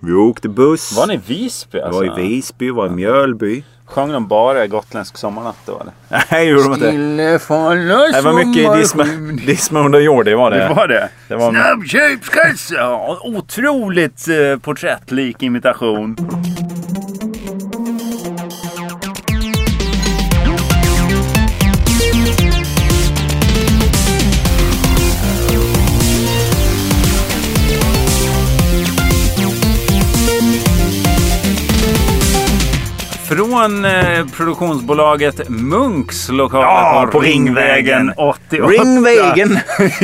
Vi åkte buss. Var ni i Visby Vi alltså? var i Visby, vi var i Mjölby. Sjöng de bara Gotländsk sommarnatt då eller? Nej, det gjorde de inte. Det var mycket Disma, Disma under jord, det var det. Det var det? Det var- Snabbköpskassa! Otroligt eh, porträttlik imitation. Från eh, produktionsbolaget Munks lokaler Ja, på Ringvägen. 88. Ringvägen!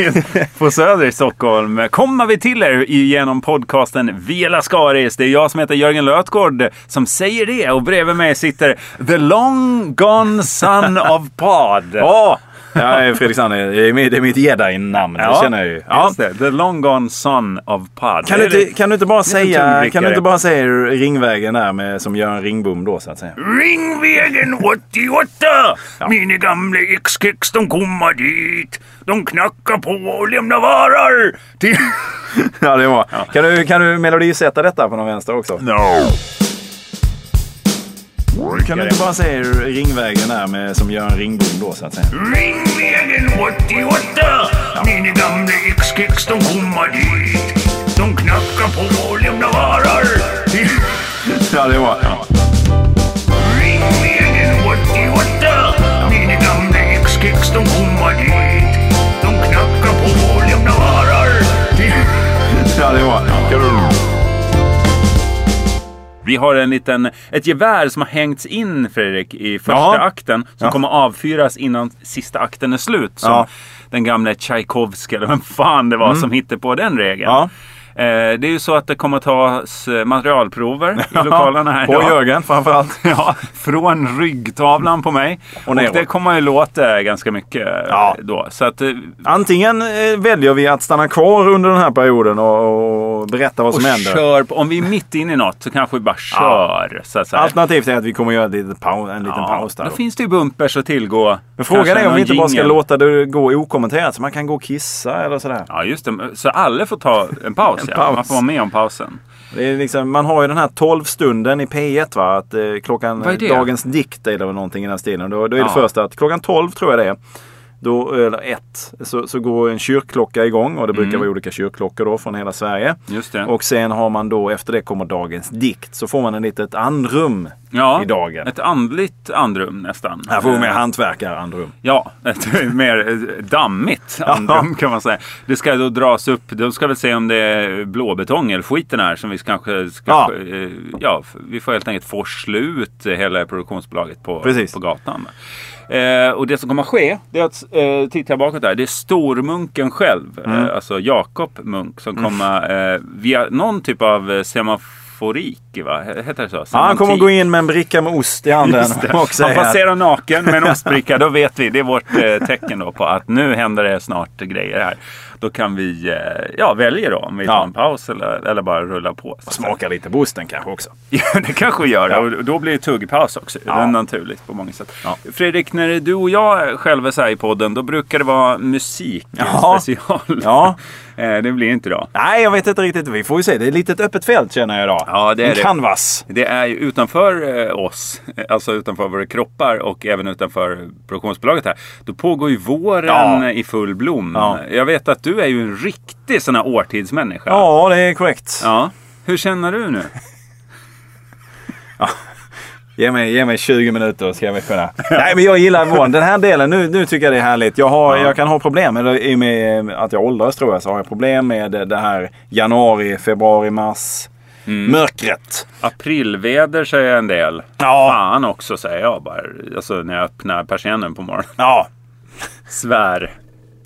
på Söder i Stockholm kommer vi till er genom podcasten Via Lascaris. Det är jag som heter Jörgen Lötgård som säger det och bredvid mig sitter The Long Gone Son of Pod. Ja! Är Fredrik Sander. Det är mitt, det är mitt jedi-namn. det känner jag ju. Ja. just det. The Long Gone Son of Pod. Kan du, är inte, kan du inte bara säga, kan du inte bara säga Ringvägen där med, som Göran Ringbom då så att säga? Ringvägen 88! Mina gamla ex-kex de kommer dit. De knackar på och lämnar varor till... Ja, det var. Kan, du, kan du melodisätta detta på någon vänster också? No. Kan du inte bara säga Ringvägen där med, som Göran Ringbom då så att säga? Ringvägen 88! Mina gamla ex-kex de kommer dit. De knackar på och lämnar varor. Ja, det var. Ringvägen 88! Mina gamla ex-kex de kommer dit. De knackar på och lämnar varor. Ja, det var. Vi har en liten, ett gevär som har hängts in Fredrik i första Ja. akten. Som Ja. kommer avfyras innan sista akten är slut. Som Ja. den gamle Tchaikovsky eller vem fan det var som hittade på den regeln. Ja. Eh, det är ju så att det kommer tas eh, materialprover i lokalerna här På. Jörgen framförallt. Ja, från ryggtavlan på mig. Och, Och det kommer ju låta ganska mycket eh, Ja. då. Så att, Antingen väljer vi att stanna kvar under den här perioden och, och berätta vad och som händer. kör, om vi är mitt inne i något så kanske vi bara kör. Så att säga. Alternativt är att vi kommer göra ett litet pau- en liten paus där. Då då. finns det ju bumpers att tillgå. Men frågan är om vi inte bara ska låta det gå okommenterat så man kan gå och kissa eller sådär. Ja, just det. Så alla får ta en paus. En ja. paus. Man får vara med om pausen. Det är liksom, man har ju den här 12-stunden i P1 va? Att eh, klockan, Vad är det? dagens dikt eller någonting i den stilen. Då, då är det Ja. först att klockan 12 tror jag det är. Då, eller ett, så, så går en kyrkklocka igång och det brukar Mm. vara olika kyrkklockor då från hela Sverige. Just det. Och sen har man då efter det kommer dagens dikt. Så får man en litet andrum ja, i dagen. Ett andligt andrum nästan. Här får vi med Eh, hantverkarandrum. Ja, ett mer eh, dammigt andrum kan man säga. Det ska då dras upp. De ska väl se om det är blåbetong eller skiten här som vi kanske ska... Ja. Ja. ja, vi får helt enkelt forsla ut hela produktionsbolaget på, Precis. på gatan. Eh, och det som kommer att ske, det är att, eh, tittar bakåt där, det är stormunken själv, Mm. eh, alltså Jakob Munk, som kommer eh, via någon typ av eh, semaforik, va? Heter det så? Ja, han kommer Semantik. gå in med en bricka med ost i handen och Han passerar naken med en ostbricka. Då vet vi. Det är vårt eh, tecken då på att nu händer det snart grejer här. Då kan vi eh, ja, välja då om vi tar Ja. en paus eller, eller bara rulla på. Så. smaka lite på osten kanske också. Ja, det kanske vi gör. Ja. Och då blir det tuggpaus också. Det är Ja. naturligt på många sätt. Ja. Fredrik, när du och jag själva är i podden, då brukar det vara musik Ja. special. Ja. Eh, det blir inte idag. Nej, jag vet inte riktigt. Vi får ju se. Det är lite ett öppet fält känner jag idag. Ja, det är en det. canvas. Det är ju utanför eh, oss, alltså utanför våra kroppar och även utanför produktionsbolaget här. Då pågår ju våren Ja. i full blom. Ja. Jag vet att du är ju en riktig sån här årtidsmänniska. Ja, det är korrekt. Ja. Hur känner du nu? Ge, mig, ge mig 20 minuter ska jag kunna. Nej, men jag gillar våren. Den här delen, nu, nu tycker jag det är härligt. Jag, har, Ja. jag kan ha problem med, i och med att jag åldras tror jag, så har jag problem med det här januari, februari, mars. Mm. Mörkret. Aprilväder säger en del. Ja. Fan också säger jag bara. Alltså när jag öppnar persiennen på morgonen. Ja. Svär.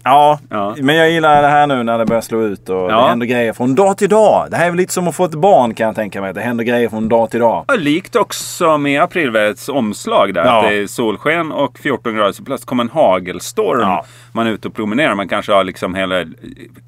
Ja, Ja. men jag gillar det här nu när det börjar slå ut och Ja. det händer grejer från dag till dag. Det här är väl lite som att få ett barn kan jag tänka mig. Det händer grejer från dag till dag. Ja, likt också med aprilvädrets omslag där. Ja. Att det är solsken och 14 grader. Så plötsligt kommer en hagelstorm. Ja. Man är ute och promenerar. Man kanske har liksom hela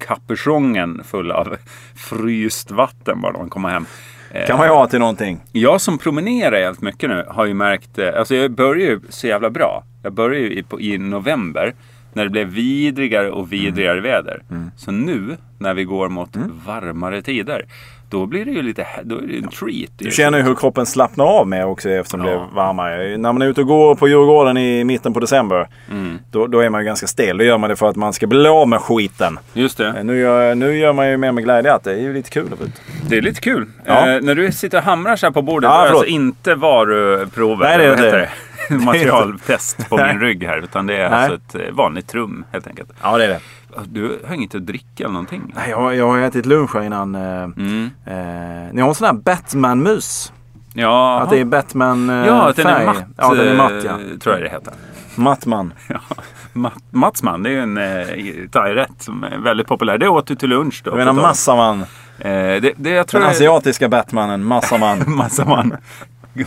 kapuschongen full av fryst vatten bara när man kommer hem. Eh, Kan man ju ha till någonting. Jag som promenerar jävligt mycket nu har ju märkt, eh, alltså jag börjar ju så jävla bra. Jag börjar ju i, på, i november. När det blev vidrigare och vidrigare Mm. väder. Så nu när vi går mot varmare tider. Då blir det ju lite, då är det en treat. Du känner ju hur kroppen slappnar av mer också eftersom det Ja. blir varmare. När man är ute och går på Djurgården i mitten på december. Mm. Då, då är man ju ganska stel. Då gör man det för att man ska bli av med skiten. Just det. Eh, Nu gör, nu gör man ju mer med glädje att det är ju lite kul. Det är lite kul. Ja. Eh, när du sitter och hamrar så här på bordet, Ja, är det förlåt. alltså inte varuprover. Nej, det är det. Materialtest på min rygg här. Utan det är Nej. alltså ett eh, vanligt trum helt enkelt. Ja det är det. Du har inget att dricka eller någonting? Nej, Jag, jag har ätit lunch här innan. Eh, Mm. eh, ni har en sån här Batman-mus. Ja, Att det är Batman eh, ja, att den är matt. Ja, den är matt ja. Tror jag det heter. Mattman. Ja. Matt, Matsman, det är ju en eh, thairätt som är väldigt populär. Det åt du till lunch då. Du menar Massaman. Eh, det, det jag tror Den asiatiska Batmanen. Massaman. Massaman.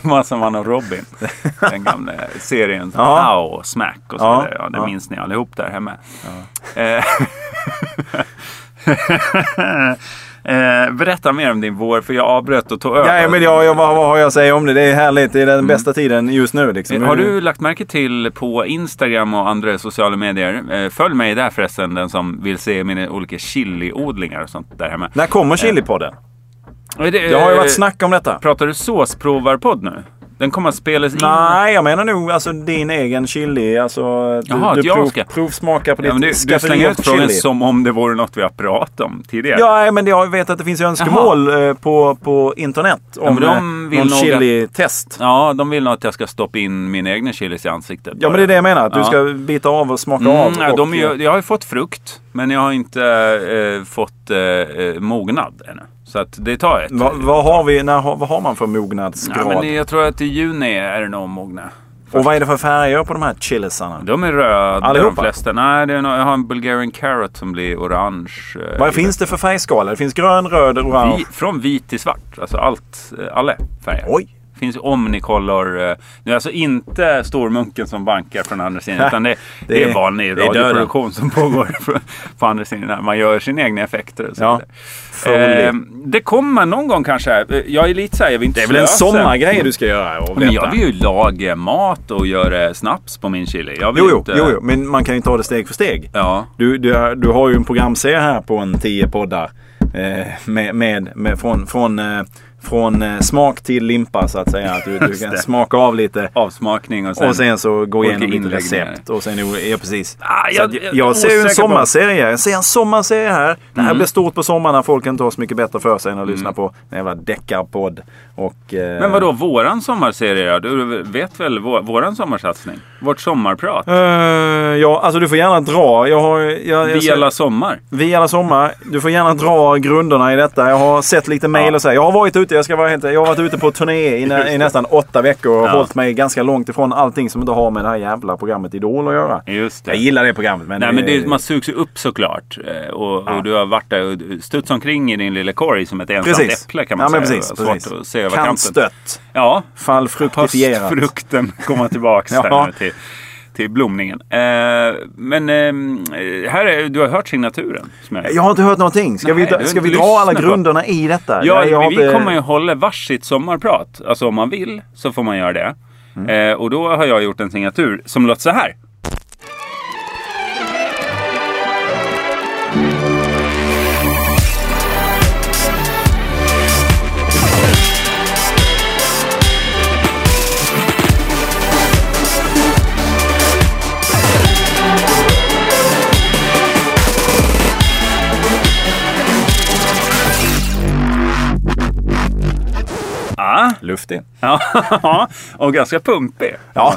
Massaman och Robin. Den gamla serien. Ja. Pow och Smack och så Ja. Ja, det Ja. minns ni allihop där hemma. Eh, eh, berätta mer om din vår, för jag avbröt och tog över. Ja, men jag, jag, vad, vad har jag att säga om det? Det är härligt. Det är den bästa tiden just nu. Liksom. Mm. Har du lagt märke till på Instagram och andra sociala medier, eh, följ mig där förresten, den som vill se mina olika chiliodlingar och sånt där hemma. När kommer Chilipodden? Det, Det har ju varit snack om detta. Pratar du såsprovarpodd nu? Den kommer att spelas in. Nej, jag menar nog alltså din egen chili. Alltså, du, Jaha, du prov, ska- provsmakar på ditt Ja, men du, du slänger ut frågan chili. som om det vore något vi har pratat om tidigare. Ja, men jag vet att det finns önskemål eh, på, på internet om men de eh, vill någon chili-test. Ja, de vill nog att jag ska stoppa in min egna chilis i ansiktet. Ja, men det är det jag menar. Att du Ja. ska bita av och smaka Mm, av. ja, och, de jag har ju fått frukt, men jag har inte eh, fått eh, eh, mognad ännu. Så att det tar ett. vad, vad, har vi, när, vad har man för mognadsgrad? ja, men jag tror att i juni är det nog mogna. och vad är det för färger på de här chilisarna? De är röda de Allihopa? flesta. Nej, det är jag har en Bulgarian carrot som blir orange. eh, Vad finns det för färgskala? Det finns grön, röd, orange. Vi, från vit till svart. Alltså allt, eh, alla färger. Oj! Finns ju Omnicolor. eh, Nu är alltså inte stormunken som bankar från andra sidan. Utan det, det, Det är vanlig det är radioproduktion som pågår på- andra sidan. Man gör sina egna effekter och så Ja. Eh, det kommer någon gång kanske. Jag är lite såhär, jag vill inte Det är väl en slösa. sommargrej du ska göra? Och Men jag vill ju laga mat och göra snaps på min chili. Jag Jo, jo, inte... jo, jo, men man kan ju ta det steg för steg. Ja. Du, du, du har ju en programserie här på en tio poddar. Eh, med, med, med, från från, eh, från eh, smak till limpa så att säga. Att du, du kan smaka av lite. Avsmakning och sen... och sen så gå igenom lite recept. Och sen, ja precis. Ah, jag- jag, jag- ser ju en sommarserie. Jag ser en sommarserie här. Det här Mm. blir stort på sommaren när folk inte har så mycket bättre för sig än att lyssna på en jävla deckarpodd. Och, eh, Men vadå, våran sommarserie då? Du vet väl vår, våran sommarsatsning? Vårt sommarprat? Eh, ja, alltså du får gärna dra. Jag har, jag, Vi alla sommar. Vi alla sommar. Du får gärna dra grunderna i detta. Jag har sett lite mail och så. här. Jag har varit ute, jag ska vara helt, jag har varit ute på turné i, nä, i nästan åtta veckor och Ja. hållit mig ganska långt ifrån allting som inte har med det här jävla programmet Idol att göra. Just det. Jag gillar det programmet men... Nej men det, man sugs ju upp såklart. Eh, Och, Ja. och du har varit där och studsat omkring i din lilla korg som ett ensamt Precis. äpple kan man ja, säga. precis, Det precis. Att se över Kant kanten. stött. Ja, Fall fruktifierat. höstfrukten komma tillbaks Ja. till, till blomningen. Eh, men eh, här är, du har hört signaturen? Jag, Jag har inte hört någonting. Ska Nej, vi, ska vi dra alla lyssnat på- grunderna i detta? Ja, jag vi inte- kommer ju hålla varsitt sommarprat. Alltså om man vill så får man göra det. Mm. Eh, och då har jag gjort en signatur som låter så här. Luftig. Ja, och ganska pumpig. Ja.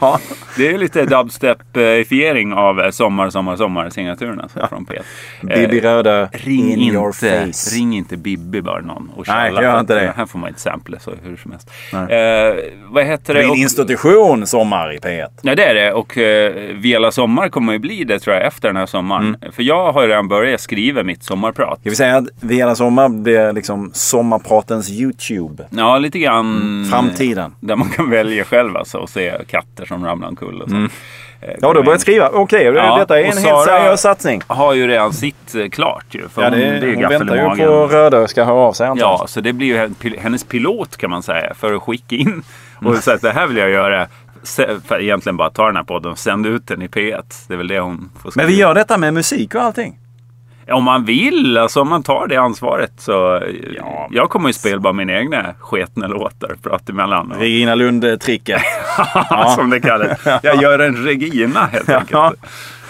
Ja. Det är lite dubstep-ifiering av eh, Sommar, sommar, sommar signaturen alltså, från P1. Bibi Röda Ring in your inte, face. ring inte Bibi bara någon och Nej, gör inte det. Här får man inte sampla så hur som helst. Eh, vad heter Det det? Och- en institution sommar i P1. Ja det är det och eh, Vela Sommar kommer ju bli det tror jag efter den här sommaren. Mm. För jag har ju redan börjat skriva mitt sommarprat. Jag vill säga att vi alla sommar blir liksom sommarpratens YouTube. Ja lite grann. Mm. Framtiden. Där man kan välja själv alltså och se katter som ramlar omkull och så. Eh, Ja, du har börjat skriva. Okej, Ja, detta är en helt seriös satsning. Har ju redan sitt eh, klart ju. För Ja, hon, det, det är hon väntar ju på Rödö ska höra av sig antar. Ja, så det blir ju hennes pilot kan man säga för att skicka in Mm. och säga att det här vill jag göra. egentligen bara ta den här podden och sända ut den i P1. Det är väl det hon får Men vi gör detta med musik och allting. Om man vill, alltså om man tar det ansvaret så. Ja, jag kommer ju spela bara mina egna sketna låtar pratar emellan. Och, Regina Lund-tricket. som det kallas. Jag gör en Regina helt enkelt. Ja.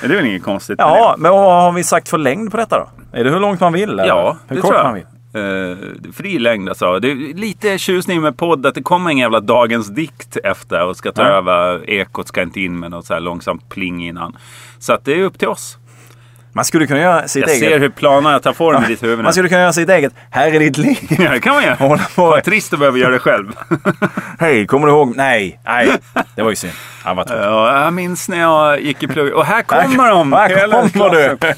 Det är väl inget konstigt Ja, men vad har vi sagt för längd på detta då? Är det hur långt man vill? Eller? Ja, hur det kort tror man vill? jag. Eh, fri längd alltså. Det är lite tjusning med podd att det kommer en jävla dagens dikt efter och ska ta Ja. över. Ekot ska inte in med något så här långsamt pling innan. Så att det är upp till oss. Man skulle kunna göra sitt Jag eget. ser hur planerna tar form i ditt huvud nu. Man skulle kunna göra sitt eget. Här är ditt liv. Ja, det kan man göra. Hålla på. Vad trist att behöva göra det själv. Hej, kommer du ihåg? Nej, nej. Det var ju synd. Ja, vad tråkigt. Ja, jag minns när jag gick i plugg. Och här kommer de! Här kommer du.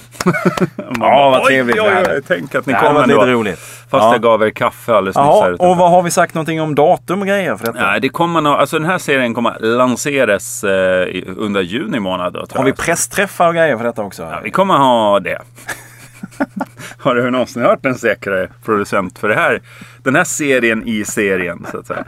Ja, vad trevligt. Oj, oj, oj, tänk att ni Det hade kom varit ändå. lite roligt. Fast Ja. jag gav er kaffe alldeles nyss. Jaha, och vad har vi sagt någonting om datum och grejer för detta? Nej, det kommer nog, alltså den här serien kommer lanseras eh, under juni månad. Då, Har vi pressträffar och grejer för detta också? Ja, vi kommer ha det. har du någonsin hört en säkrare producent för det här? Den här serien i serien, så att säga.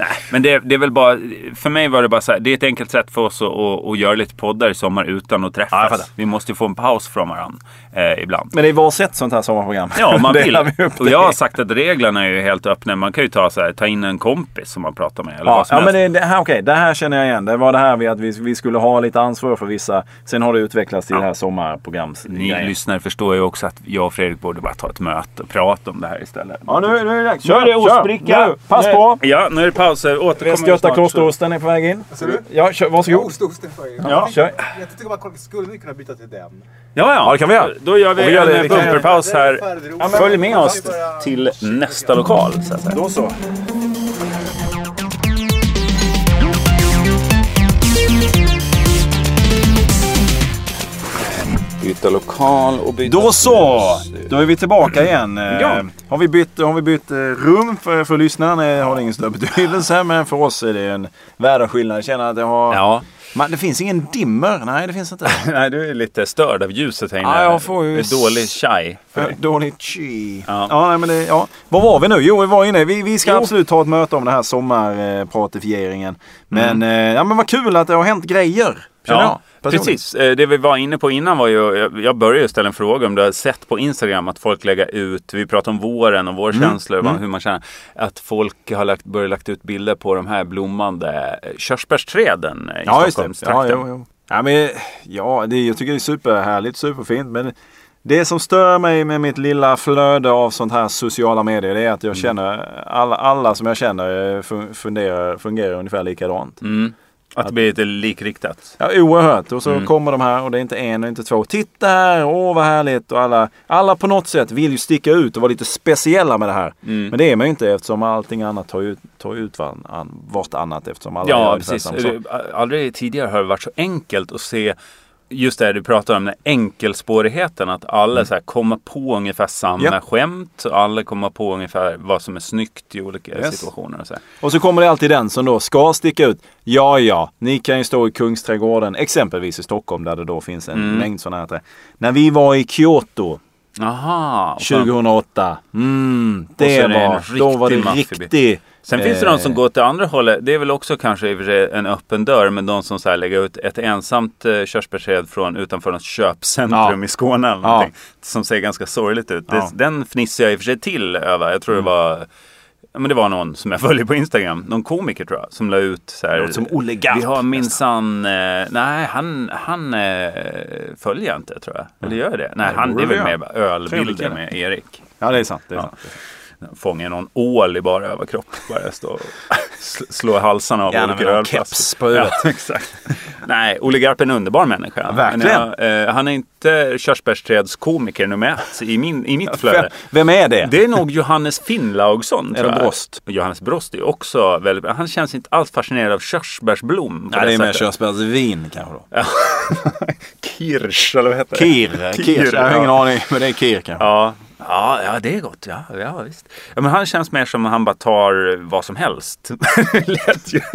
Nej, men det, det är väl bara, för mig var det bara så här, det är ett enkelt sätt för oss att, att, att göra lite poddar i sommar utan att Ja, träffas. fattar. vi måste ju få en paus från varandra eh, ibland. Men det är var sätt sånt här sommarprogram. Ja, man vill. vi Och jag har sagt att reglerna är ju helt öppna. Man kan ju ta, så här, ta in en kompis som man pratar med. Eller Ja, vad som ja men helst. det, det, här, okej, det här känner jag igen. Det var det här med att vi, vi skulle ha lite ansvar för vissa. Sen har det utvecklats till Ja. det här sommarprograms Ni lyssnare förstår ju också att jag och Fredrik borde bara ta ett möte och prata om det här istället. Ja, nu, nu är det dags. Är det ostbricka. Pass Nu- på. Ja, nu är det pauser. Återkommer vi Västgöta snart. klosterosten är på väg in. Ja, kör, varsågod. Ostosten för er. Ja, kör. Jag tycker bara kolla, skulle vi kunna byta till den? Ja, ja. Ja, det kan vi göra. Då gör vi, vi gör en bumperpaus här. Ja, Följ med oss till nästa lokal. Så. Då så. Byta lokal och byta... Då så! Då är vi tillbaka igen. Eh, Ja. Har vi bytt, har vi bytt eh, rum för, för lyssnarna eh, har det ingen större betydelse. Men för oss är det en världsskillnad. Jag känner att jag har... Ja. Man, det finns ingen dimmer. Nej, det finns inte. Nej, du är lite störd av ljuset här inne. Ja, jag får ju Det är dålig chai. Dåligt chi. Ja. Ja. nej, men det, ja. Var var vi nu? Jo, vi var inne. Vi, vi ska Jo. absolut ta ett möte om det här sommarpratifieringen. Men, Mm. eh, ja, men vad kul att det har hänt grejer. Känner jag, personligen. precis. Eh, Det vi var inne på innan var ju, jag- började ställa en fråga om du har sett på Instagram att folk lägger ut, vi pratar om våren och vårkänslor, Mm. vad- hur man känner, att folk har lagt, börjat lagt ut bilder på de här blommande eh, körsbärsträden eh, i Ja, det. Ja, Stockholmstrakten. jo, jo. Ja, men, ja det, jag tycker det är superhärligt, superfint. Men det som stör mig med mitt lilla flöde av sånt här sociala medier det är att jag Mm. känner alla, alla som jag känner fun- funderar, fungerar ungefär likadant. Mm. Att det blir lite likriktat. Ja, oerhört. Och så Mm. kommer de här och det är inte en och inte två. Titta här, åh vad härligt. Och alla, alla på något sätt vill ju sticka ut och vara lite speciella med det här. Mm. Men det är man ju inte eftersom allting annat tar ju, tar ut vartannat eftersom alla Ja, precis. Aldrig tidigare har det varit så enkelt att se Just det du pratar om, den enkelspårigheten. Att alla så här kommer på ungefär samma Mm. Ja. skämt. Och alla kommer på ungefär vad som är snyggt i olika Yes. situationer. Och så här. Och så kommer det alltid den som då ska sticka ut. Ja, ja, ni kan ju stå i Kungsträdgården, exempelvis i Stockholm där det då finns en Mm. mängd sådana här träd. När vi var i Kyoto Aha. och sen- 2008. Mm, det var, då var det riktig... Sen finns det de som eh, går till andra hållet. Det är väl också kanske i och för sig en öppen dörr. Men de som så här lägger ut ett ensamt eh, körsbärsträd från utanför något köpcentrum Ja. i Skåne. Eller Ja. Som ser ganska sorgligt ut. Ja. Mm. Det, den fnissar jag i och för sig till över. Jag tror det var men det var någon som jag följer på Instagram, någon komiker tror jag, som la ut så här. Som Olle Garp Vi har minsann, eh, nej han, han eh, följer jag inte tror jag. Eller gör jag det? Nej, det han, det är väl mer ölbilder med Erik. Ja, det är sant. Det är Ja. Sant. Fångar någon ål i bara överkropp. Bara stå och sl- slå halsarna av Gärna olika med ölflaskor. keps på huvudet. Ja, exakt. Nej, Olle Garp är en underbar människa. verkligen. Jag, eh, han är inte körsbärsträdskomiker nummer ett i, min, i mitt flöde. vem är det? Det är nog Johannes Finnlaugsson. Eller. Brost. Johannes Brost är också väldigt, han känns inte alls fascinerad av körsbärsblom. Nej, det är mer körsbärsvin kanske då. Kirsch, eller vad heter det? Kir. Kir. Jag har ingen aning, men det är Kir kanske. Ja. Ja, ja, det är gott. Ja, ja visst. Ja, men han känns mer som att han bara tar vad som helst. Lät ju.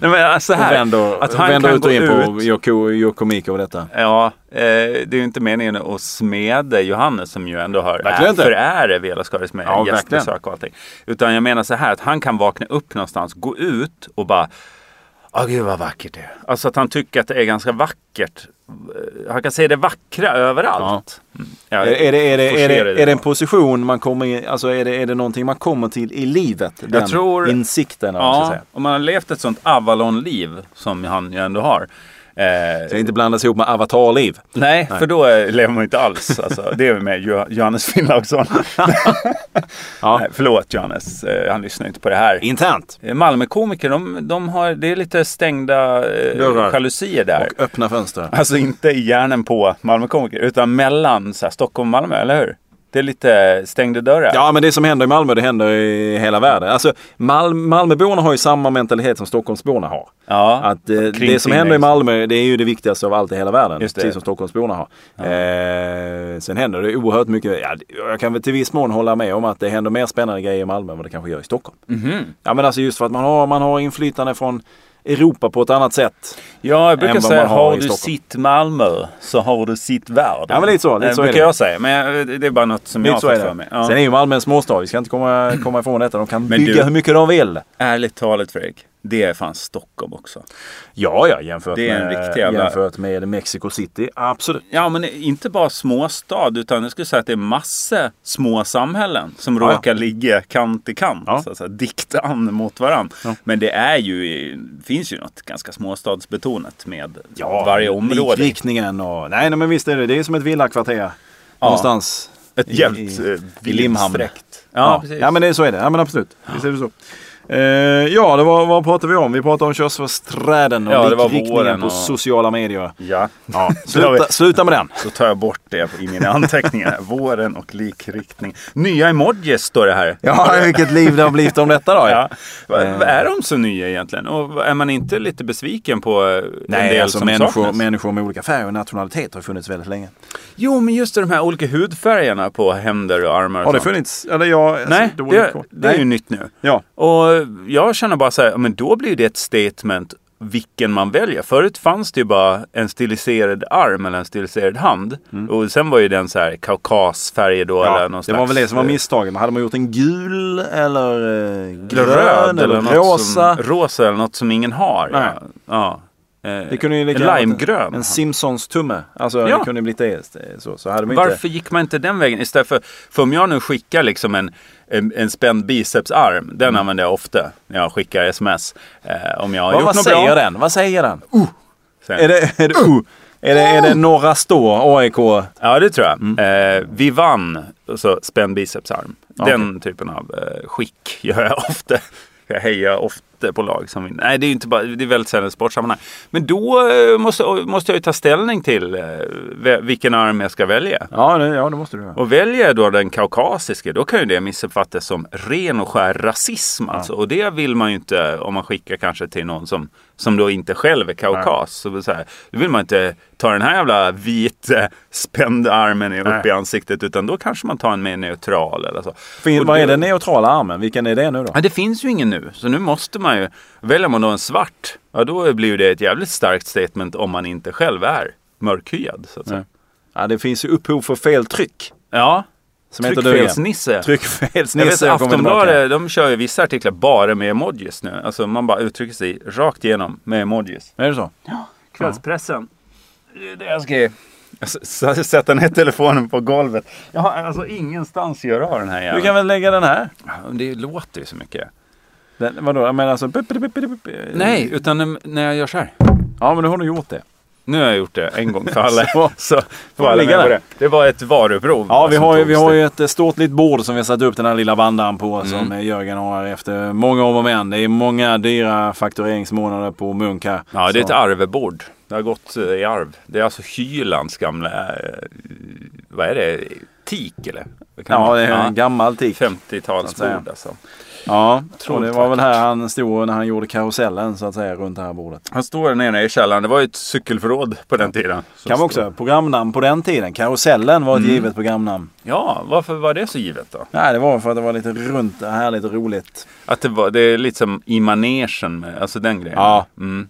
Nej, men alltså Och här, vänder, att han vänder kan ut och in på ut. Joko, Jokomiko och detta. Ja, eh, det är ju inte meningen att smeda Johannes som ju ändå har Verkligen inte. föräre Vela Skaris med Ja, gästbesök och allting. Utan jag menar så här att han kan vakna upp någonstans, gå ut och bara Åh gud vad vackert det är. Alltså att han tycker att det är ganska vackert. Han kan säga det vackra överallt. Mm. Ja, Är, är, det, är, det, är, det, är det en position man kommer in, alltså är det, är det någonting man kommer till i livet? Den tror- insikten, Ja, om man har levt ett sånt Avalon-liv som han ju ändå har. Eh, Så inte blandas ihop med avatarliv. Nej, för då eh, lever man inte alls. Alltså, det är med Jo- Johannes Finnlaugsson. Ja. Nej, förlåt Johannes, eh, han lyssnar inte på det här. Internt. Eh, Malmökomiker, de, de har, det är lite stängda Dörrar. jalusier där. Och öppna fönster. Alltså inte i hjärnan på Malmökomiker, utan mellan så här, Stockholm och Malmö, eller hur? Det är lite stängda dörrar. Ja, men det som händer i Malmö, det händer i hela världen. Alltså, Mal Malmöborna har ju samma mentalitet som Stockholmsborna har. Ja, Att eh, det som händer i. Malmö, det är ju det viktigaste av allt i hela världen. Precis som Stockholmsborna har. Eh, sen händer det oerhört mycket. Ja, jag kan väl till viss mån hålla med om att det händer mer spännande grejer i Malmö än vad det kanske gör i Stockholm. Mhm. Ja, men alltså just för att man har, man har inflytande från Europa på ett annat sätt. Ja, jag brukar säga har har du sitt Malmö så har du sitt världen. Ja, men lite så, lite Eh, så är brukar det. jag säga. Men det är bara något som jag Lite har så är fått det. för mig. Ja. Sen är ju Malmö en småstad. Vi ska inte komma, komma ifrån detta. De kan Men bygga du- hur mycket de vill. Ärligt talat Fredrik, det är fan Stockholm också. Ja, ja, jämfört, Det är en med, jävla- jämfört med Mexico City. Absolut. Ja, men inte bara småstad, utan jag skulle säga att det är massor små samhällen som Ja, ja. råkar ligga kant i kant. Ja. Så att säga, dikta an mot varandra. Ja. Men det är ju, finns ju något ganska småstadsbetonat med varje område. Likriktningen och... Nej, nej, men visst är det. Det är som ett villakvarter. Någonstans. Ett i- jävligt i- eh, i Limhamn. vidsträckt. Ja, Ja, precis. ja, men det, så är det. Ja, men absolut. Visst är det så. Eh, ja, det var, vad pratade vi om? Vi pratade om körsbärsträden och Ja, det likriktningen på och- sociala medier. Ja. Ja, sluta, sluta med den. Så tar jag bort det i mina anteckningar. Våren och likriktning. Nya emojis står det här. Ja, vilket liv det har blivit om detta då. Ja. Va- Eh. Är de så nya egentligen? Och är man inte lite besviken på eh, en Nej, del alltså som människor, saknas? människor med olika färg och nationalitet har funnits väldigt länge. Jo, men just de här olika hudfärgerna på händer och armar. och Har det funnits? Eller jag... Alltså, Nej, det, koll. det är ju nytt nu. Ja. Och jag känner bara så här, men då blir det ett statement vilken man väljer. Förut fanns det ju bara en stiliserad arm eller en stiliserad hand. Och sen var ju den så här kaukasfärg då. eller Mm. Ja, någon det var väl det som var slags, eh, misstaget. Hade man gjort en gul eller eh, grön röd eller, något rosa. Som, rosa eller något som ingen har. Ja. ja. Eh, Det kunde ju lika en limegrön. En Simpsons tumme. Alltså Ja. det kunde blivit det. Så, så hade man inte... Varför gick man inte den vägen istället för, för om jag nu skickar liksom en, en, en spänd bicepsarm, den använder jag ofta när jag skickar sms. Eh, om jag har Mm. Vad, gjort vad något säger bra. den? Vad säger den? Sen, Är det, är det, uh, är det, är det Norra Stå, AIK? Ja, det tror jag. Mm. Eh, vi vann, så spänd bicepsarm. Den typen av eh, skick gör jag ofta. Jag hejar ofta på lag som vinner. Nej, det är inte bara, det är väldigt sällan i sportsammanhang. Men då eh, måste, måste jag ju ta ställning till eh, vilken arm jag ska välja. Ja, det, ja, det måste du göra. Och väljer jag då den kaukasiske, då kan ju det missuppfattas som ren och skär rasism. Alltså. Och det vill man ju inte om man skickar kanske till någon som, som då inte själv är kaukas. Så, så här, då vill man inte ta den här jävla vita spända armen upp Nej. i ansiktet. Utan då kanske man tar en mer neutral eller så. Fin, vad det- är den neutrala armen? Vilken är det nu då? Ja, det finns ju ingen nu. Så nu måste man ju, väljer man då en svart, ja då blir det ett jävligt starkt statement om man inte själv är mörkhyad. Så att säga. Nej. Ja, det finns ju upphov för fel tryck. Ja, Som du tryckfelsnisse. Tryckfelsnisse. Aftonbladet de kör ju vissa artiklar bara med emojis nu. Alltså man bara uttrycker sig rakt igenom med emojis. Är det så? Kvällspressen. Det är det jag ska s- s- sätta ner telefonen på golvet. Jag har alltså ingenstans att göra av den här Du jäveln. kan väl lägga den här? Ja, men Det låter ju så mycket. Den, vadå? Men alltså... Nej, utan när jag gör så här. Ja, men nu har du gjort det. Nu har jag gjort det en gång för alla. Så. så får alla med på det. Det var ett varuprov. Ja, vi har, ju, vi har ju ett eh, ståtligt bord som vi har satt upp den här lilla bandan på som eh, Jörgen har efter många om och men. Det är många dyra faktureringsmånader på Munk här. Ja, det är Så- ett arvebord. Det har gått eh, i arv. Det är alltså Hylands gamla, vad är det, tik eller? Ja, det är en gammal tik. 50-talsbord så att säga. alltså. Ja, och Otroligt det var väl här han stod när han gjorde karusellen så att säga runt det här bordet. Han står där nere i källaren. Det var ju ett cykelförråd på den tiden. Så Kan stod- också programnamn på den tiden. Karusellen var ett givet programnamn. Ja, varför var det så givet då? Nej, det var för att det var lite runt, härligt och roligt. Att det, var, det är lite som i manegen, alltså den grejen. Ja. Mm.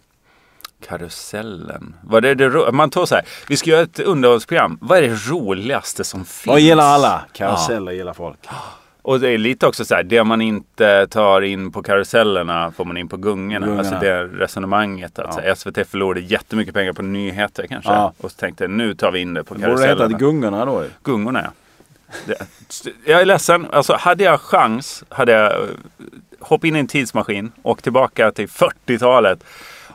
Karusellen. Var det det ro- Man tar så här, vi ska göra ett underhållsprogram. Vad är det roligaste som finns? Vad gillar alla? Karuseller gillar folk. Och det är lite också så här, det man inte tar in på karusellerna får man in på gungorna. Gungorna. Alltså det resonemanget. Att så här, SVT förlorade jättemycket pengar på nyheter kanske. Ja. Och så tänkte nu tar vi in det på Det borde heta karusellerna. Gungorna då. Gungorna ja. Det, jag är ledsen. Alltså hade jag chans hade jag hoppat in i en tidsmaskin och tillbaka till 40-talet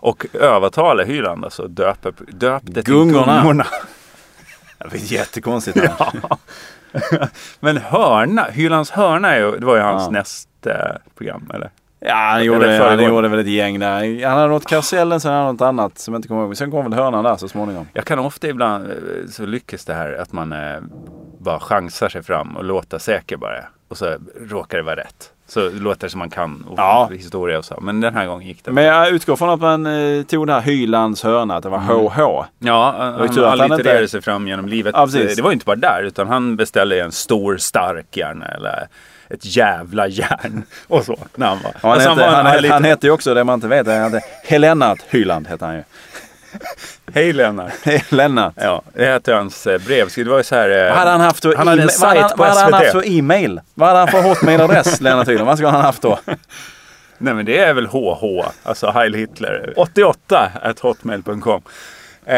och övertala Hyland. Alltså döpa, döp det till Gungorna. Gungorna. Det var jättekonstigt. Ja. Men hörna, Hylands hörna är ju, det var ju hans Ja. nästa program eller? Ja, han gjorde, han gjorde väl ett gäng där. Han hade något karusellen, sen hade han något annat som jag inte kommer ihåg. Sen kom väl hörnan där så småningom. Jag kan ofta ibland eh, så lyckas det här att man eh, bara chansar sig fram och låter säker bara. Och så råkar det vara rätt. Så låter det som man kan och Ja. historia och så. Men den här gången gick det. Men jag utgår från att man eh, tog det här Hylands hörna, att det var HH. Ja, var ju han att han allitererade inte- sig fram genom livet. Ja, det var ju inte bara där, utan han beställde en stor stark gärna eller ett jävla järn och så. När han var. Ja, han, Alltså, hette, han, var hette, lite- han hette ju också det man inte vet. Han hette Helennat Hyland hette han ju. Hej Lennart. Helennat. Ja, det hette hans eh, brev. Det var ju så här. eh, Vad hade han haft för Han hade en vad sajt han- på vad hade han haft SVT. för e-mail? Vad hade han för hotmailadress, Lennart Hyland? Vad skulle han haft då? Nej men det är väl HH, alltså Heil Hitler. 88 at hotmail.com. Eh,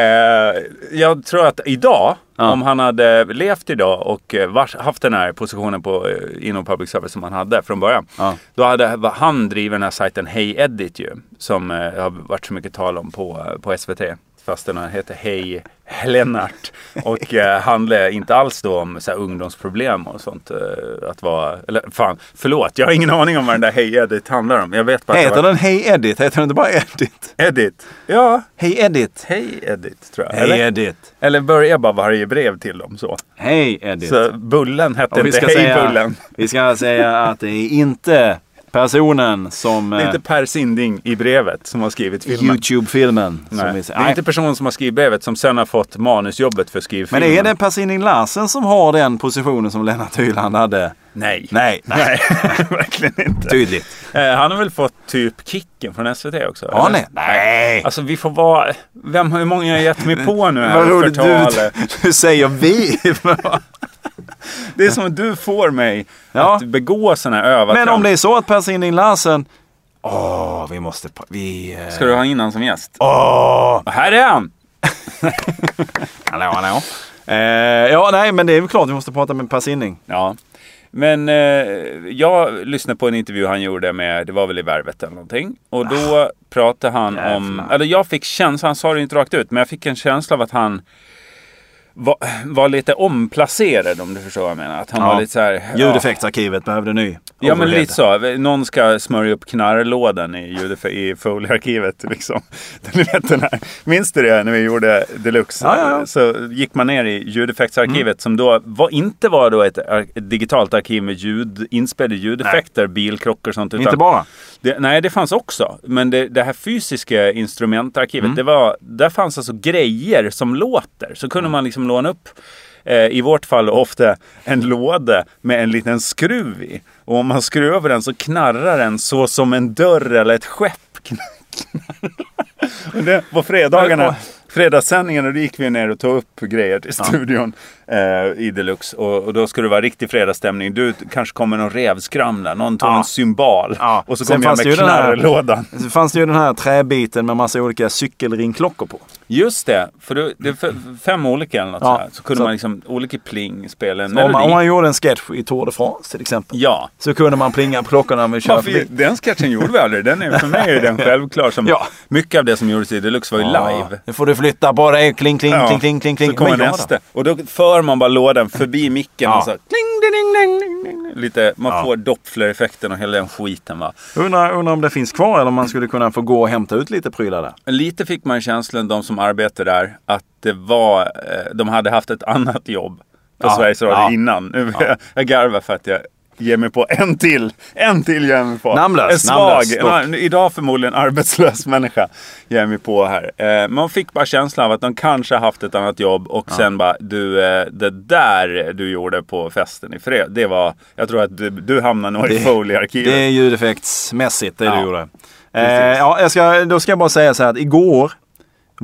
jag tror att idag, Ja. om han hade levt idag och eh, vars, haft den här positionen på, eh, inom public service som han hade från början. Ja. Då hade han drivit den här sajten Hey Edit ju. Som eh, har varit så mycket tal om på, eh, på SVT. Fast den heter Hej Lennart. Och eh, handlar inte alls då om så här, ungdomsproblem och sånt. Eh, att vara, eller fan, förlåt. Jag har ingen aning om vad den där Hej Edit handlar om. Jag vet bara Heter var den Hej Edit? Heter den inte bara Edit? Edit. Ja, Hej Edit. Hej Edit tror jag. Hej Eller, Edit. eller börjar bara varje brev till dem så. Hej Edit. Så Bullen hette inte Hej säga, Bullen. vi ska säga att det är inte personen som... Det är eh, inte Per Sinding i brevet som har skrivit filmen. Youtube-filmen. Nej, det är inte personen som har skrivit brevet som sen har fått manusjobbet för Men skrivfilmen. är det Per Sinding Larsen som har den positionen som Lennart Hyland hade? Nej. Nej, Nej, verkligen inte. tydligt. Eh, Han har väl fått typ kicken från SVT också? Ja, eller? nej. Alltså vi får vara... Vem, hur många har jag gett mig på nu här? Vad roligt. Du, du säger vi. Det är som att du får mig Ja. att begå sådana här övertramp. Men om det är så att Per Sinding Larsen... Åh, vi måste... Vi... eh, Ska du ha in han som gäst? Åh! Och här är han! Hallå, hallå. Eh, ja, nej, men det är väl klart vi måste prata med Per Sinding. Ja. Men eh, jag lyssnade på en intervju han gjorde med, det var väl i Värvet eller någonting. Och då pratade han om, jävlar. eller jag fick känslan, han sa det inte rakt ut, men jag fick en känsla av att han var, var lite omplacerad om du förstår vad jag menar. Att han Ja. var lite så här... ja. Ljudeffektsarkivet behövde ny. Ja men lite så. Någon ska smörja upp knarrlådan i, ljud- i Foley-arkivet. Liksom. Du vet den här. Minns du det när vi gjorde Deluxe? Ja, ja, ja. Så gick man ner i ljudeffektsarkivet som då var, inte var då ett, ett digitalt arkiv med ljud, inspelade ljudeffekter, bilkrockar och sånt. Inte utan- bara. det, nej, det fanns också. Men det, det här fysiska instrumentarkivet, Mm. det var, där fanns alltså grejer som låter. Så kunde man liksom låna upp, eh, i vårt fall ofta, en låda med en liten skruv i. Och om man skruvar den så knarrar den så som en dörr eller ett skepp knarrar. Och det, på fredagarna, fredagssändningarna, då gick vi ner och tog upp grejer till studion eh, i Deluxe. Och, och då skulle det vara riktig fredagsstämning. Du kanske kommer någon revskramla, någon tar Ja. en cymbal. Ja. Och så Sen kommer jag det med knarrlådan. Så fanns det ju den här träbiten med massa olika cykelringklockor på. Just det, för det, det är fem olika eller något Ja, sådär. Så kunde så- man liksom olika pling spela en Om man, melodi. om man gjorde en sketch i Tour de France till exempel. Ja. Så kunde man plinga på klockorna körde Varför, förbi. den sketchen gjorde vi aldrig. Den är, för mig är den självklar. Som Ja. Mycket av det som gjordes i Deluxe var ju Ja, live. Nu får du flytta på dig. Kling, kling, Ja. kling, kling, kling, kling. Så kommer nästa. Och då för man bara lådan förbi micken Ja. och så kling, ding, ding, ding, ding. Lite, man Ja. får Doppler-effekten och hela den skiten va. Undrar, undrar om det finns kvar eller om man skulle kunna få gå och hämta ut lite prylar där. Lite fick man känslan, de som arbetar där, att det var, eh, de hade haft ett annat jobb på Ja, Sveriges Radio ja. innan. Nu, Jag garvar för att jag Ge mig på en till. En till ger jag mig på. Namnlös, En svag, namnlös, ja, idag förmodligen arbetslös människa. Ger jag mig på här. Eh, man fick bara känslan av att de kanske haft ett annat jobb och sen bara du, eh, det där du gjorde på festen i fred. Det var, jag tror att du, du hamnar nog i Foley-arkivet. Det är ljudeffektsmässigt det Ja, du gjorde. Eh, ja, jag ska, då ska jag bara säga så här att igår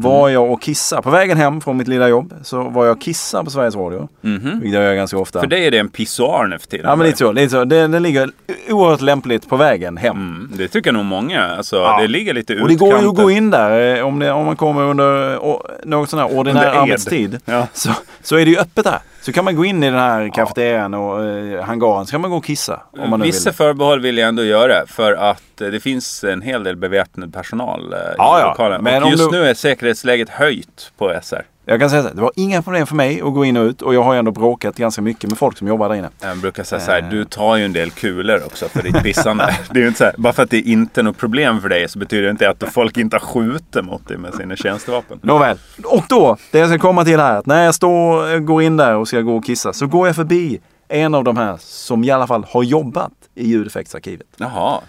var jag och kissa På vägen hem från mitt lilla jobb så var jag och kissa på Sveriges Radio. Mhm. Vilket jag gör ganska ofta. För dig är det en pissoar nu för tiden. Ja men lite så. Lite så. Det, den ligger oerhört lämpligt på vägen hem. Mm, det tycker nog många. Alltså, Ja. Det ligger lite Och det går ju att utkanten. gå in där eh, om, det, om man kommer under o, någon sån här ordinär arbetstid. Ja. Så, så är det ju öppet där. Så kan man gå in i den här kafeterian och eh, hangaren så kan man gå och kissa. Om man nu Vissa vill. förbehåll vill jag ändå göra för att eh, det finns en hel del beväpnad personal eh, Ja, i ja. lokalen. Men och just du- nu är säkerhetsläget höjt på SR. Jag kan säga här, det var inga problem för mig att gå in och ut och jag har ju ändå bråkat ganska mycket med folk som jobbar där inne. Jag brukar säga så här, Eh. du tar ju en del kulor också för ditt pissande. det är inte så här, bara för att det inte är något problem för dig så betyder det inte att folk inte har skjutit mot dig med sina tjänstevapen. Nåväl. Och då, det jag ska komma till här, att när jag står, går in där och ska gå och kissa så går jag förbi en av de här som i alla fall har jobbat i ljudeffektsarkivet. Jaha.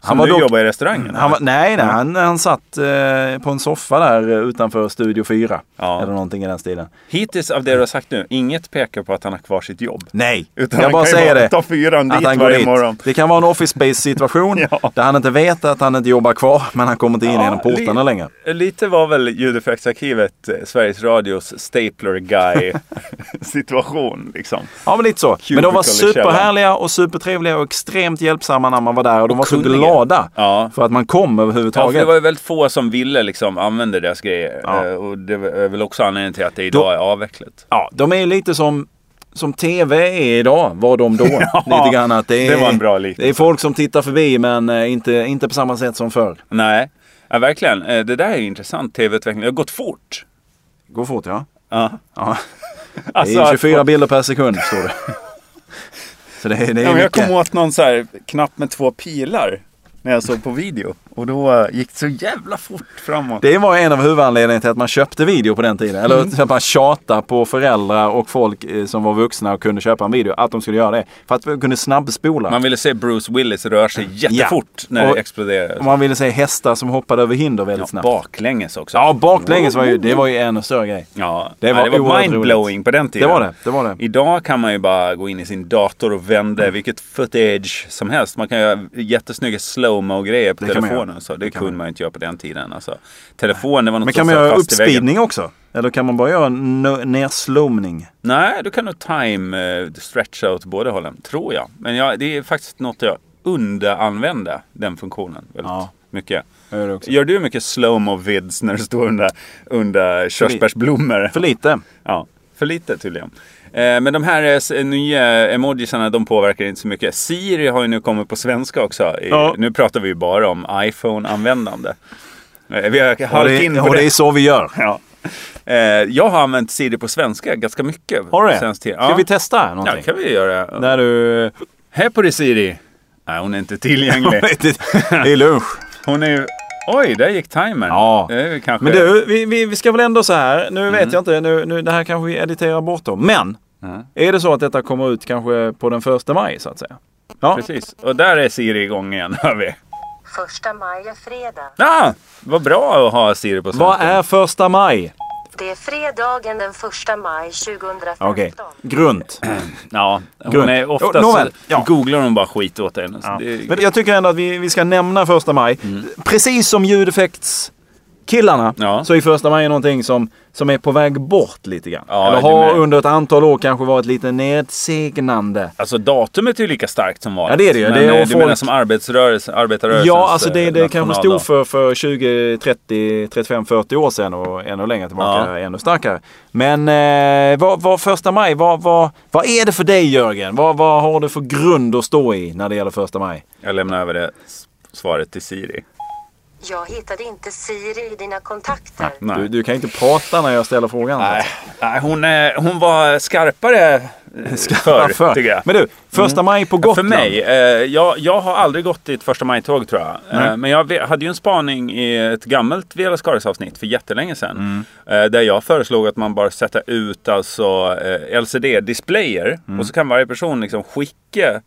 Han var dock- jobbar i restaurangen? Han var, nej, nej han, han satt eh, på en soffa där utanför Studio 4. Ja. Eller någonting i den stilen. Hittills av det du har sagt nu, inget pekar på att han har kvar sitt jobb. Nej, Utan jag bara säger bara det. ta fyran Att dit han går varje dit. morgon. Det kan vara en office space situation Ja. där han inte vet att han inte jobbar kvar men han kommer inte in Ja, genom portarna li- längre. Lite var väl ljudeffektsarkivet eh, Sveriges Radios stapler guy situation liksom. Ja men lite så. Men de var Cubicle superhärliga och supertrevliga och extremt hjälpsamma när man var där och de Och var så. Glada Ja. för att man kom Ja, för överhuvudtaget. det var ju väldigt få som ville liksom använda deras grejer. Ja. Eh, Och det är väl också anledningen till att det idag är avvecklat. Ja, de är lite som, som TV är idag, var de då. lite grann att det, är, det var en bra liknelse. Det är folk som tittar förbi men eh, inte, inte på samma sätt som förr. Nej, ja, verkligen. Eh, Det där är intressant tv-utveckling. Det har gått fort. Går fort ja. Ja. ja. Alltså, det är att 24 få- bilder per sekund står det. Så det, det är Ja, jag kom åt någon så här knapp med två pilar när jag såg på video. Och då gick det så jävla fort framåt. Det var en av huvudanledningarna till att man köpte video på den tiden. Eller Mm. att man tjatade på föräldrar och folk eh, som var vuxna och kunde köpa en video. Att de skulle göra det. För att vi kunde snabbspola. Man ville se Bruce Willis röra sig jättefort när Och- det exploderade. Och man ville se hästar som hoppade över hinder väldigt Ja, snabbt. baklänges också. Ja, baklänges var ju, det var ju en större grej. Ja, Det var var, mindblowing på den tiden. Det var det, det var det. Idag kan man ju bara gå in i sin dator och vända vilket footage som helst. Man kan göra jättesnygga slow-mo grejer på telefonen. Göra. Så det, Det kunde man. man inte göra på den tiden. Alltså, telefon, det var något Men kan man göra uppspeedning också? Eller kan man bara göra n- nerslomning? Nej, du kan nog time uh, stretch out båda hållen. Tror jag. Men jag, det är faktiskt något jag underanvänder den funktionen väldigt Ja. mycket. Gör. Gör du mycket slow-mo vids när du står under, under körsbärsblommor? För lite. Ja, för lite tydligen. Eh, Men de här eh, nya emojisarna de påverkar inte så mycket. Siri har ju nu kommit på svenska också. Ja. Nu pratar vi ju bara om iPhone-användande. Eh, Vi har halkat in det, på och det är så vi gör. Ja. Jag har använt Siri på svenska ganska mycket. Har du det? Ska Ja. vi testa Ja, någonting? det kan vi göra. När du... Här på det Siri. Nej, hon är inte tillgänglig. det är lunch. Hon är. Oj, där gick timern. Ja. Kanske... Men du, vi, vi, vi ska väl ändå så här. Nu vet jag inte. Nu, nu, det här kanske vi editerar bort då. Men. Mm. Är det så att detta kommer ut kanske på den första maj så att säga? Ja. Precis. Och där är Siri igång igen, hör vi. Första maj är fredag. Ja, vad bra att ha Siri på svenska. Vad är första maj? Det är fredagen den första maj 2015. Okej. Grunt. Ja, hon Grund. är ofta Jo, nåväl. Ja. googlar hon bara skit åt en. Ja. det är- Men jag tycker ändå att vi, vi ska nämna första maj. Precis som ljudeffektskillarna Ja. så är första maj någonting som, som är på väg bort lite grann. Ja, Eller har under ett antal år kanske varit lite nedsegnande. Alltså datumet är ju lika starkt som vanligt. Ja, det är det ju. Men Det är eh, du folk- menar som arbetsrörelse, arbetarrörelsens Ja, alltså det, eh, det kanske stod för, för 20, 30, 35, 40 år sedan och ännu längre tillbaka, Ja. ännu starkare. Men eh, vad, vad första maj, vad, vad, vad är det för dig Jörgen? Vad, vad har du för grund att stå i när det gäller första maj? Jag lämnar över det svaret till Siri. Jag hittade inte Siri i dina kontakter. Nej. Du, du kan inte prata när jag ställer frågan. Nej, nej hon, eh, hon var skarpare för, För. tycker jag. Men du, första maj på Gotland. För mig, eh, jag, jag har aldrig gått i ett första maj-tåg tror jag. Eh, men jag hade ju en spaning i ett gammalt Vela Skaris avsnitt för jättelänge sedan. Mm. Eh, där jag föreslog att man bara sätta ut alltså, eh, LCD-displayer. Och så kan varje person liksom skicka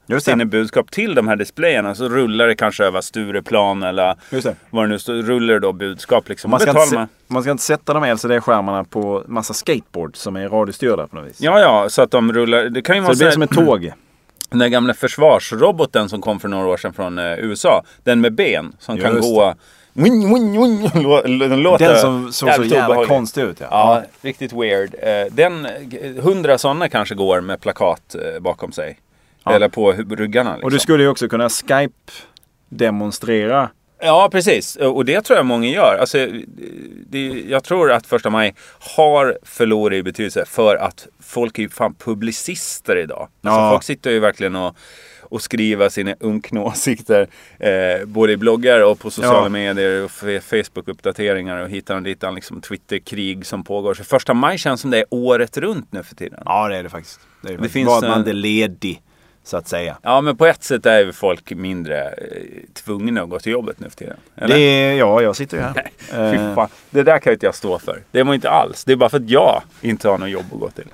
Mm. Sina budskap till de här displayerna. Så rullar det kanske över Stureplan eller det. vad det nu står. Rullar det då budskap liksom. Man ska, inte, man- man ska inte sätta de LCD-skärmarna på massa skateboards som är radiostyrda på något vis. Ja, ja, så att de rullar. Det kan ju Så vara det blir som ett tåg. Den där gamla försvarsroboten som kom för några år sedan från eh, USA. Den med ben som kan Just gå... Wing, wing, wing, lå- Den låter Den som såg så jävla obehaglig. konstig ut. Ja. Ja, riktigt weird. Eh, Den, eh, hundra sådana kanske går med plakat bakom sig. Ja. Eller på ryggarna. Liksom. Och du skulle ju också kunna Skype-demonstrera. Ja, precis. Och det tror jag många gör. Alltså, det, jag tror att första maj har förlorat i betydelse för att folk är ju fan publicister idag. Alltså, Ja. Folk sitter ju verkligen och, och skriver sina unkna åsikter. Eh, både i bloggar och på sociala Ja. medier och Facebook-uppdateringar och hitan och ditan. Liksom Twitter-krig som pågår. Så första maj känns som det är året runt nu för tiden. Ja, det är det faktiskt. Det, är det faktiskt. finns, att man eh, är ledig, så att säga. Ja, men på ett sätt är ju folk mindre eh, tvungna att gå till jobbet nu för tiden. Eller? Det är, ja, jag sitter ju här. Fy Eh, fan. Det där kan ju inte jag stå för. Det var inte alls. Det är bara för att jag inte har något jobb att gå till.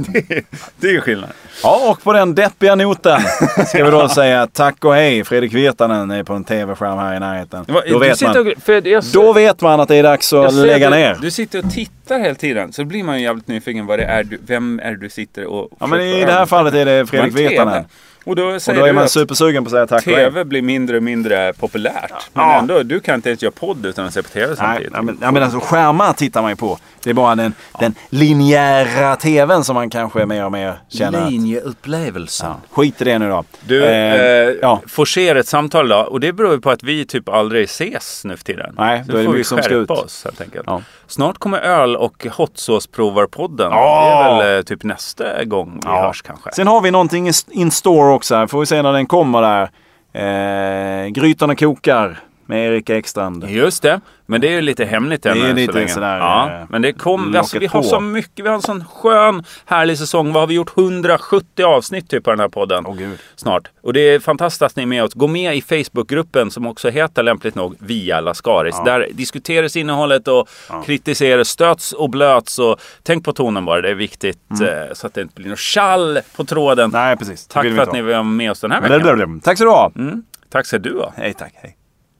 Det är, det är ju skillnad. Ja, och på den deppiga noten ska vi då säga tack och hej. Fredrik Virtanen är på en tv-skärm här i närheten. Va- Då vet, man, och, jag, då vet man att det är dags att ser lägga du, ner. Du sitter och tittar hela tiden. Så blir man ju jävligt nyfiken. Vad det är du, vem är det du sitter och... Ja, men i det här fallet är det Fredrik. Virtanen. Och då Och säger då är man att supersugen på att säga tack och. TV blir mindre och mindre populärt. Men Ja. ändå, du kan inte ens göra podd utan att se på TV Nej, samtidigt. ja, men, ja, men alltså skärmar tittar man ju på. Det är bara den, den linjära tvn som man kanske mer och mer känner att, Linjeupplevelsen. ja, Skit i det nu då. Du, Eh, eh, ja. forcera ett samtal då. Och det beror ju på att vi typ aldrig ses nu för tiden. Nej, Så då är det får vi mycket som ska skärpa ut. oss helt enkelt. Snart kommer öl och hot sauce provar-podden. Ja. Det är väl eh, typ nästa gång vi Ja. hörs kanske. Sen har vi någonting in store också. Får vi se när den kommer där. Eh, Grytorna kokar med Erik Ekstrand. Just det, men det är ju lite hemligt än Det är än lite så länge. sådär, ja, eh, Men det kom, alltså, vi har på. så mycket, vi har en sån skön härlig säsong. Vad har vi gjort? 170 avsnitt typ på den här podden. Åh, gud. Snart. Och det är fantastiskt att ni är med oss. Gå med i Facebookgruppen som också heter lämpligt nog Via Lascaris. Där diskuteras innehållet och kritiseras, stöts och blöts. Och tänk på tonen bara, det är viktigt. eh, Så att det inte blir något tjall på tråden. Mm. Nej, precis. Tack för att ni var med oss den här veckan. Tack så du ha. Mm. Tack ska du ha. Hej, tack. Hej.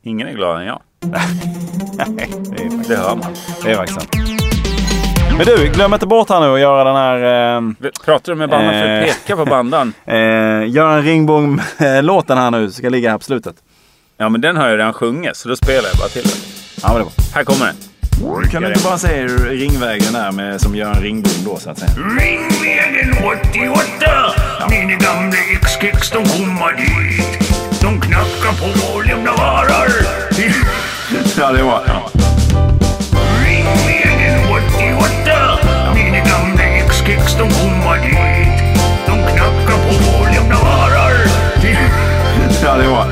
Ingen är gladare än jag. Nej, det är faktiskt, Det hör man. det är faktiskt sant. Men du, glöm inte bort här nu att göra den här... Eh, Pratar du med bandan för att Eh. peka på bandan? eh, Göran Ringbom-låten här nu. Ska ligga här på slutet. Ja, men den har jag redan sjungit, så då spelar jag bara till den. Ja, men det var. Här kommer den. Kan du inte bara säga ringvägen där med, som Göran Ringbom då så att säga? Ringvägen 88 Mina gamla ex-kex de kommer dit De knackar på vår lämna varar. Ja, det var... Ja. Ringvägen 88 Mina gamla ex-kex de kommer dit. De knackar på vår lämna varar. Ja, det var...